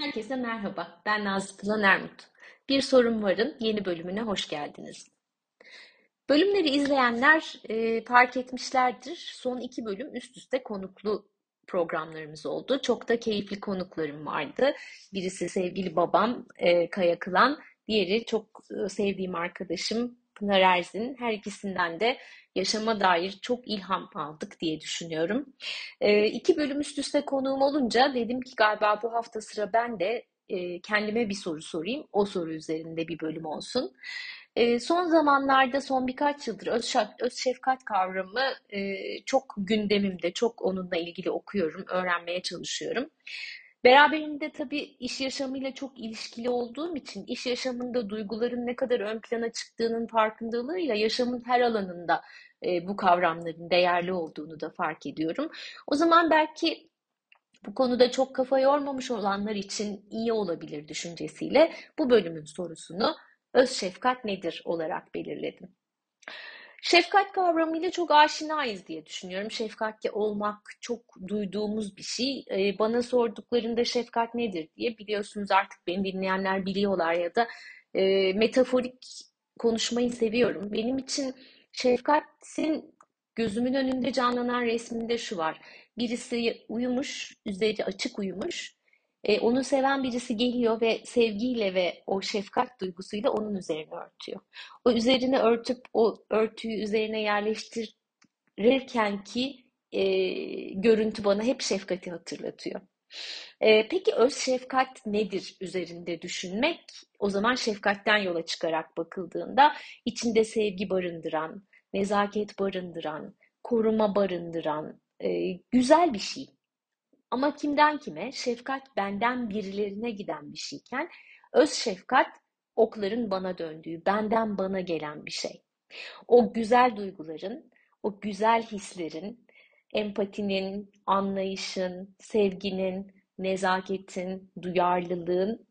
Herkese merhaba. Ben Nazlı Kılan Ermut. Bir Sorun Var'ın yeni bölümüne hoş geldiniz. Bölümleri izleyenler e, fark etmişlerdir. Son iki bölüm üst üste konuklu programlarımız oldu. Çok da keyifli konuklarım vardı. Birisi sevgili babam e, Kaya Kılan, diğeri çok e, sevdiğim arkadaşım Pınar Erzin. Her ikisinden de yaşama dair çok ilham aldık diye düşünüyorum. E, iki bölüm üst üste konuğum olunca dedim ki galiba bu hafta sıra ben de e, kendime bir soru sorayım. O soru üzerinde bir bölüm olsun. E, son zamanlarda, son birkaç yıldır öz, öz şefkat kavramı e, çok gündemimde, çok onunla ilgili okuyorum, öğrenmeye çalışıyorum. Beraberinde tabii iş yaşamıyla çok ilişkili olduğum için iş yaşamında duyguların ne kadar ön plana çıktığının farkındalığıyla yaşamın her alanında e, bu kavramların değerli olduğunu da fark ediyorum. O zaman belki bu konuda çok kafa yormamış olanlar için iyi olabilir düşüncesiyle bu bölümün sorusunu öz şefkat nedir olarak belirledim. Şefkat kavramıyla çok aşinayız diye düşünüyorum. Şefkatli olmak çok duyduğumuz bir şey. Ee, bana sorduklarında şefkat nedir diye biliyorsunuz artık beni dinleyenler biliyorlar ya da e, metaforik konuşmayı seviyorum. Benim için şefkatin gözümün önünde canlanan resminde şu var. Birisi uyumuş, üzeri açık uyumuş. E, onu seven birisi geliyor ve sevgiyle ve o şefkat duygusuyla onun üzerine örtüyor. O üzerine örtüp o örtüyü üzerine yerleştirirken ki e, görüntü bana hep şefkati hatırlatıyor. E, peki öz şefkat nedir üzerinde düşünmek? O zaman şefkatten yola çıkarak bakıldığında içinde sevgi barındıran, nezaket barındıran, koruma barındıran e, güzel bir şey. Ama kimden kime? Şefkat benden birilerine giden bir şeyken öz şefkat okların bana döndüğü, benden bana gelen bir şey. O güzel duyguların, o güzel hislerin, empatinin, anlayışın, sevginin, nezaketin, duyarlılığın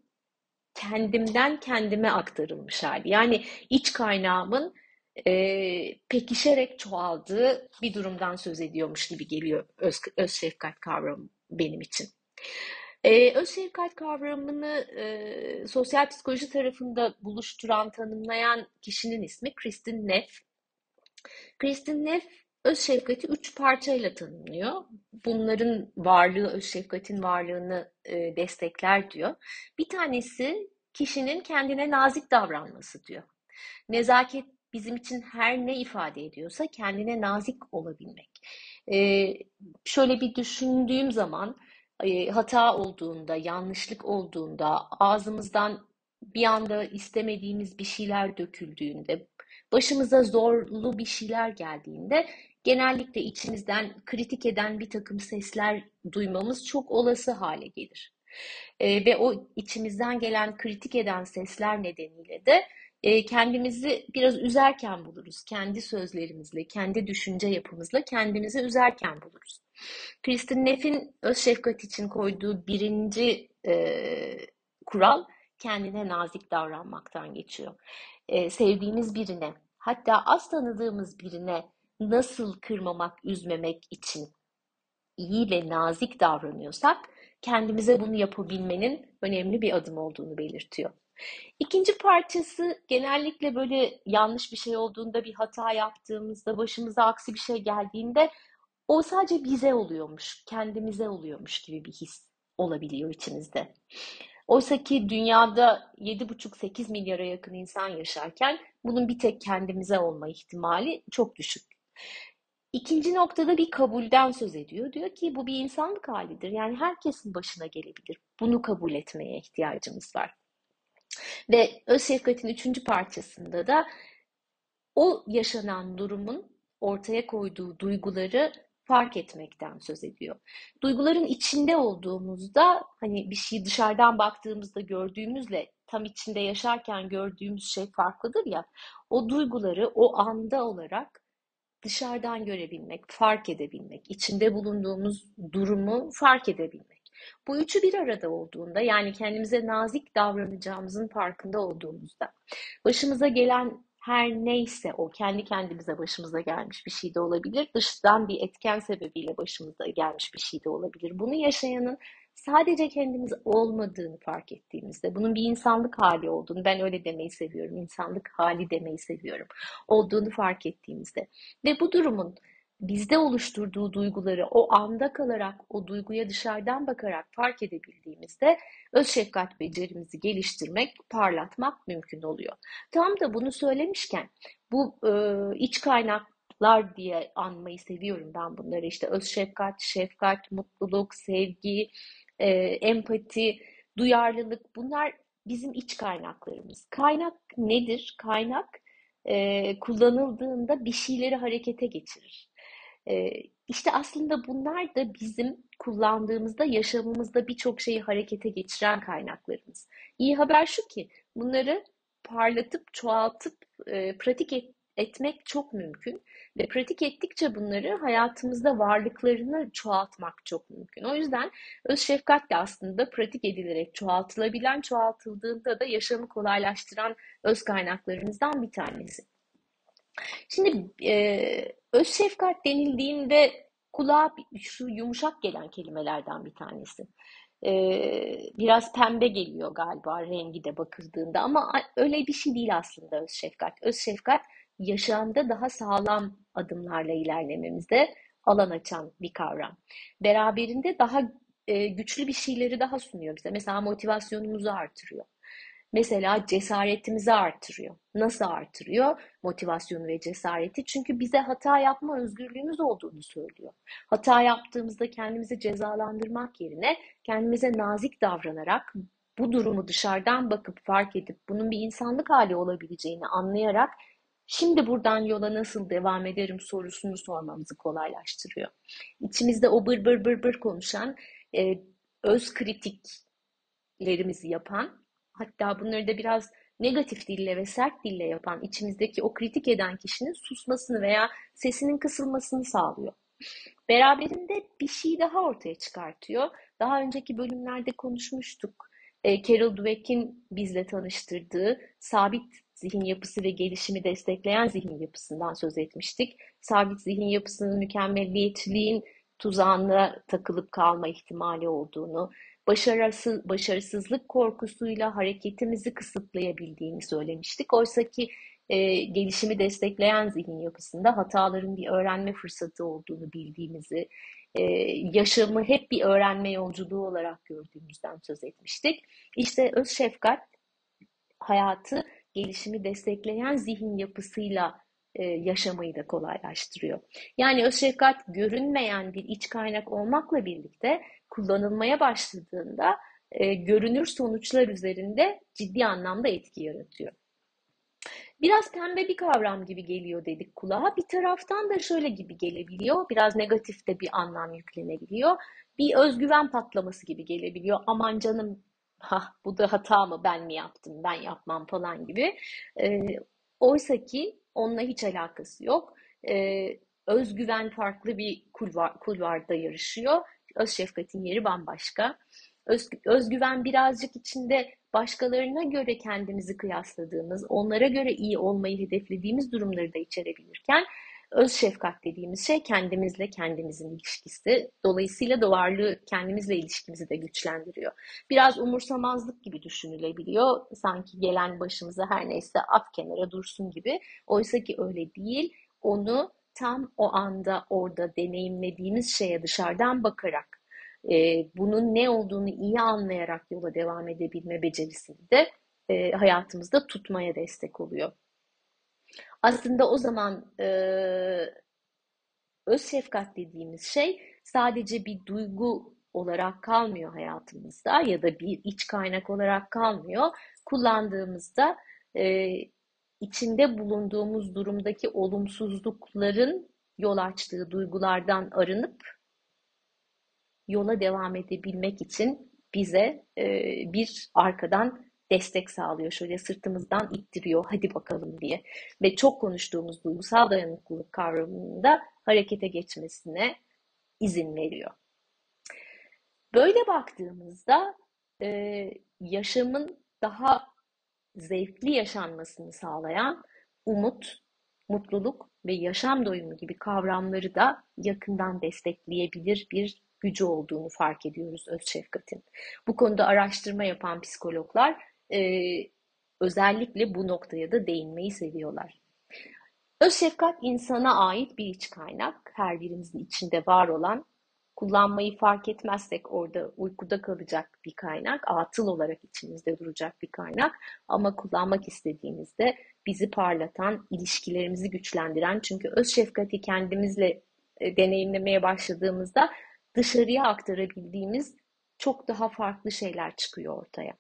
kendimden kendime aktarılmış hali. Yani iç kaynağımın e, pekişerek çoğaldığı bir durumdan söz ediyormuş gibi geliyor öz, öz şefkat kavramı benim için. Ee, öz şefkat kavramını e, sosyal psikoloji tarafında buluşturan, tanımlayan kişinin ismi Kristin Neff. Kristin Neff öz şefkati üç parçayla tanımlıyor. Bunların varlığı, öz şefkatin varlığını e, destekler diyor. Bir tanesi kişinin kendine nazik davranması diyor. Nezaket bizim için her ne ifade ediyorsa kendine nazik olabilmek. Ee, şöyle bir düşündüğüm zaman hata olduğunda, yanlışlık olduğunda, ağzımızdan bir anda istemediğimiz bir şeyler döküldüğünde, başımıza zorlu bir şeyler geldiğinde genellikle içimizden kritik eden bir takım sesler duymamız çok olası hale gelir. E, ve o içimizden gelen kritik eden sesler nedeniyle de e, kendimizi biraz üzerken buluruz. Kendi sözlerimizle, kendi düşünce yapımızla kendimizi üzerken buluruz. Kristin Neff'in öz şefkat için koyduğu birinci e, kural kendine nazik davranmaktan geçiyor. E, sevdiğimiz birine, hatta az tanıdığımız birine nasıl kırmamak, üzmemek için iyi ve nazik davranıyorsak kendimize bunu yapabilmenin önemli bir adım olduğunu belirtiyor. İkinci parçası genellikle böyle yanlış bir şey olduğunda, bir hata yaptığımızda, başımıza aksi bir şey geldiğinde o sadece bize oluyormuş, kendimize oluyormuş gibi bir his olabiliyor içimizde. Oysa ki dünyada 7,5-8 milyara yakın insan yaşarken bunun bir tek kendimize olma ihtimali çok düşük. İkinci noktada bir kabulden söz ediyor. Diyor ki bu bir insanlık halidir. Yani herkesin başına gelebilir. Bunu kabul etmeye ihtiyacımız var. Ve öz şefkatin üçüncü parçasında da o yaşanan durumun ortaya koyduğu duyguları fark etmekten söz ediyor. Duyguların içinde olduğumuzda hani bir şey dışarıdan baktığımızda gördüğümüzle tam içinde yaşarken gördüğümüz şey farklıdır ya. O duyguları o anda olarak dışarıdan görebilmek, fark edebilmek, içinde bulunduğumuz durumu fark edebilmek. Bu üçü bir arada olduğunda yani kendimize nazik davranacağımızın farkında olduğumuzda başımıza gelen her neyse o kendi kendimize başımıza gelmiş bir şey de olabilir. Dıştan bir etken sebebiyle başımıza gelmiş bir şey de olabilir. Bunu yaşayanın sadece kendimiz olmadığını fark ettiğimizde, bunun bir insanlık hali olduğunu, ben öyle demeyi seviyorum, insanlık hali demeyi seviyorum, olduğunu fark ettiğimizde ve bu durumun bizde oluşturduğu duyguları o anda kalarak, o duyguya dışarıdan bakarak fark edebildiğimizde öz şefkat becerimizi geliştirmek, parlatmak mümkün oluyor. Tam da bunu söylemişken bu e, iç kaynaklar diye anmayı seviyorum ben bunları. İşte öz şefkat, şefkat, mutluluk, sevgi, e, empati, duyarlılık bunlar bizim iç kaynaklarımız. Kaynak nedir? Kaynak e, kullanıldığında bir şeyleri harekete geçirir. İşte aslında bunlar da bizim kullandığımızda yaşamımızda birçok şeyi harekete geçiren kaynaklarımız. İyi haber şu ki bunları parlatıp çoğaltıp pratik et, etmek çok mümkün ve pratik ettikçe bunları hayatımızda varlıklarını çoğaltmak çok mümkün. O yüzden öz şefkat de aslında pratik edilerek çoğaltılabilen, çoğaltıldığında da yaşamı kolaylaştıran öz kaynaklarımızdan bir tanesi. Şimdi e, öz şefkat denildiğinde kulağa şu yumuşak gelen kelimelerden bir tanesi. E, biraz pembe geliyor galiba rengi de bakıldığında ama öyle bir şey değil aslında öz şefkat. Öz şefkat yaşamda daha sağlam adımlarla ilerlememizde alan açan bir kavram. Beraberinde daha e, güçlü bir şeyleri daha sunuyor bize. Mesela motivasyonumuzu artırıyor. Mesela cesaretimizi artırıyor. Nasıl artırıyor? Motivasyonu ve cesareti. Çünkü bize hata yapma özgürlüğümüz olduğunu söylüyor. Hata yaptığımızda kendimizi cezalandırmak yerine kendimize nazik davranarak bu durumu dışarıdan bakıp fark edip bunun bir insanlık hali olabileceğini anlayarak şimdi buradan yola nasıl devam ederim sorusunu sormamızı kolaylaştırıyor. İçimizde o bır bır bır bır konuşan, e, öz kritiklerimizi yapan hatta bunları da biraz negatif dille ve sert dille yapan, içimizdeki o kritik eden kişinin susmasını veya sesinin kısılmasını sağlıyor. Beraberinde bir şey daha ortaya çıkartıyor. Daha önceki bölümlerde konuşmuştuk. E, Carol Dweck'in bizle tanıştırdığı sabit zihin yapısı ve gelişimi destekleyen zihin yapısından söz etmiştik. Sabit zihin yapısının mükemmelliyetçiliğin tuzağına takılıp kalma ihtimali olduğunu, başarısız, başarısızlık korkusuyla hareketimizi kısıtlayabildiğini söylemiştik. Oysa ki e, gelişimi destekleyen zihin yapısında hataların bir öğrenme fırsatı olduğunu bildiğimizi, e, yaşamı hep bir öğrenme yolculuğu olarak gördüğümüzden söz etmiştik. İşte öz şefkat hayatı gelişimi destekleyen zihin yapısıyla e, yaşamayı da kolaylaştırıyor. Yani öz şefkat görünmeyen bir iç kaynak olmakla birlikte kullanılmaya başladığında e, görünür sonuçlar üzerinde ciddi anlamda etki yaratıyor. Biraz pembe bir kavram gibi geliyor dedik kulağa. Bir taraftan da şöyle gibi gelebiliyor. Biraz negatif de bir anlam yüklenebiliyor. Bir özgüven patlaması gibi gelebiliyor. Aman canım ha bu da hata mı ben mi yaptım ben yapmam falan gibi. E, oysa ki onunla hiç alakası yok. E, özgüven farklı bir kulvar, kulvarda yarışıyor. Öz şefkatin yeri bambaşka. Öz, özgüven birazcık içinde başkalarına göre kendimizi kıyasladığımız, onlara göre iyi olmayı hedeflediğimiz durumları da içerebilirken öz şefkat dediğimiz şey kendimizle kendimizin ilişkisi. Dolayısıyla da varlığı kendimizle ilişkimizi de güçlendiriyor. Biraz umursamazlık gibi düşünülebiliyor. Sanki gelen başımıza her neyse at kenara dursun gibi. Oysa ki öyle değil. Onu tam o anda orada deneyimlediğimiz şeye dışarıdan bakarak e, bunun ne olduğunu iyi anlayarak yola devam edebilme becerisini de e, hayatımızda tutmaya destek oluyor. Aslında o zaman e, öz şefkat dediğimiz şey sadece bir duygu olarak kalmıyor hayatımızda ya da bir iç kaynak olarak kalmıyor. Kullandığımızda e, içinde bulunduğumuz durumdaki olumsuzlukların yol açtığı duygulardan arınıp yola devam edebilmek için bize e, bir arkadan destek sağlıyor. Şöyle sırtımızdan ittiriyor hadi bakalım diye. Ve çok konuştuğumuz duygusal dayanıklılık kavramında harekete geçmesine izin veriyor. Böyle baktığımızda e, yaşamın daha zevkli yaşanmasını sağlayan umut, mutluluk ve yaşam doyumu gibi kavramları da yakından destekleyebilir bir gücü olduğunu fark ediyoruz öz şefkatin. Bu konuda araştırma yapan psikologlar e, özellikle bu noktaya da değinmeyi seviyorlar. Öz şefkat insana ait bir iç kaynak. Her birimizin içinde var olan kullanmayı fark etmezsek orada uykuda kalacak bir kaynak, atıl olarak içimizde duracak bir kaynak ama kullanmak istediğimizde bizi parlatan, ilişkilerimizi güçlendiren çünkü öz şefkati kendimizle e, deneyimlemeye başladığımızda dışarıya aktarabildiğimiz çok daha farklı şeyler çıkıyor ortaya.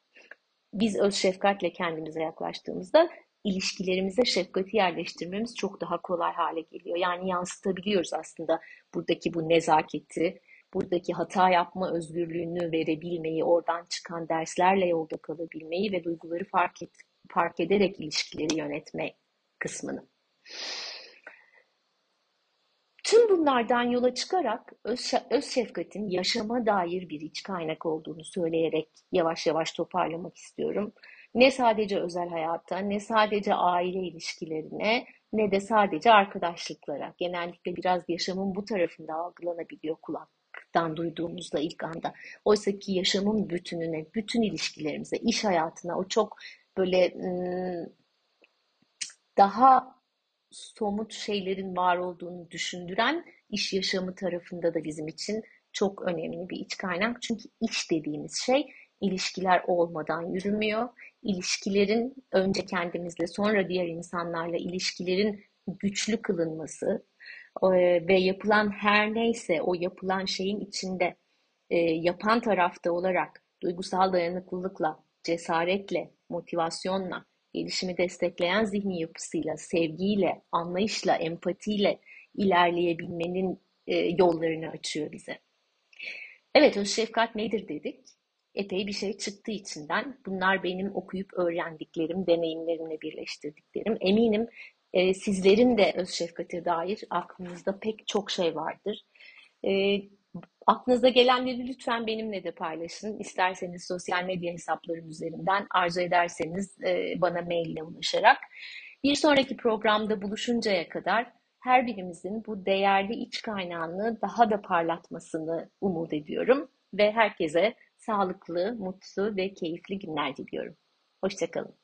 Biz öz şefkatle kendimize yaklaştığımızda ilişkilerimize şefkati yerleştirmemiz çok daha kolay hale geliyor. Yani yansıtabiliyoruz aslında buradaki bu nezaketi, buradaki hata yapma özgürlüğünü verebilmeyi, oradan çıkan derslerle yolda kalabilmeyi ve duyguları fark, et, fark ederek ilişkileri yönetme kısmını. Tüm bunlardan yola çıkarak öz, öz şefkatin yaşama dair bir iç kaynak olduğunu söyleyerek yavaş yavaş toparlamak istiyorum. Ne sadece özel hayata, ne sadece aile ilişkilerine, ne de sadece arkadaşlıklara. Genellikle biraz yaşamın bu tarafında algılanabiliyor kulaktan duyduğumuzda ilk anda. Oysa ki yaşamın bütününe, bütün ilişkilerimize, iş hayatına o çok böyle daha somut şeylerin var olduğunu düşündüren iş yaşamı tarafında da bizim için çok önemli bir iç kaynak. Çünkü iş dediğimiz şey ilişkiler olmadan yürümüyor. İlişkilerin önce kendimizle sonra diğer insanlarla ilişkilerin güçlü kılınması ve yapılan her neyse o yapılan şeyin içinde e, yapan tarafta olarak duygusal dayanıklılıkla, cesaretle, motivasyonla, gelişimi destekleyen zihni yapısıyla, sevgiyle, anlayışla, empatiyle ilerleyebilmenin e, yollarını açıyor bize. Evet, öz şefkat nedir dedik. Epey bir şey çıktı içinden. Bunlar benim okuyup öğrendiklerim, deneyimlerimle birleştirdiklerim. Eminim e, sizlerin de öz şefkate dair aklınızda pek çok şey vardır. E, Aklınıza gelenleri lütfen benimle de paylaşın. İsterseniz sosyal medya hesaplarım üzerinden, arzu ederseniz e, bana maille ulaşarak. Bir sonraki programda buluşuncaya kadar her birimizin bu değerli iç kaynağını daha da parlatmasını umut ediyorum ve herkese sağlıklı, mutlu ve keyifli günler diliyorum. Hoşçakalın.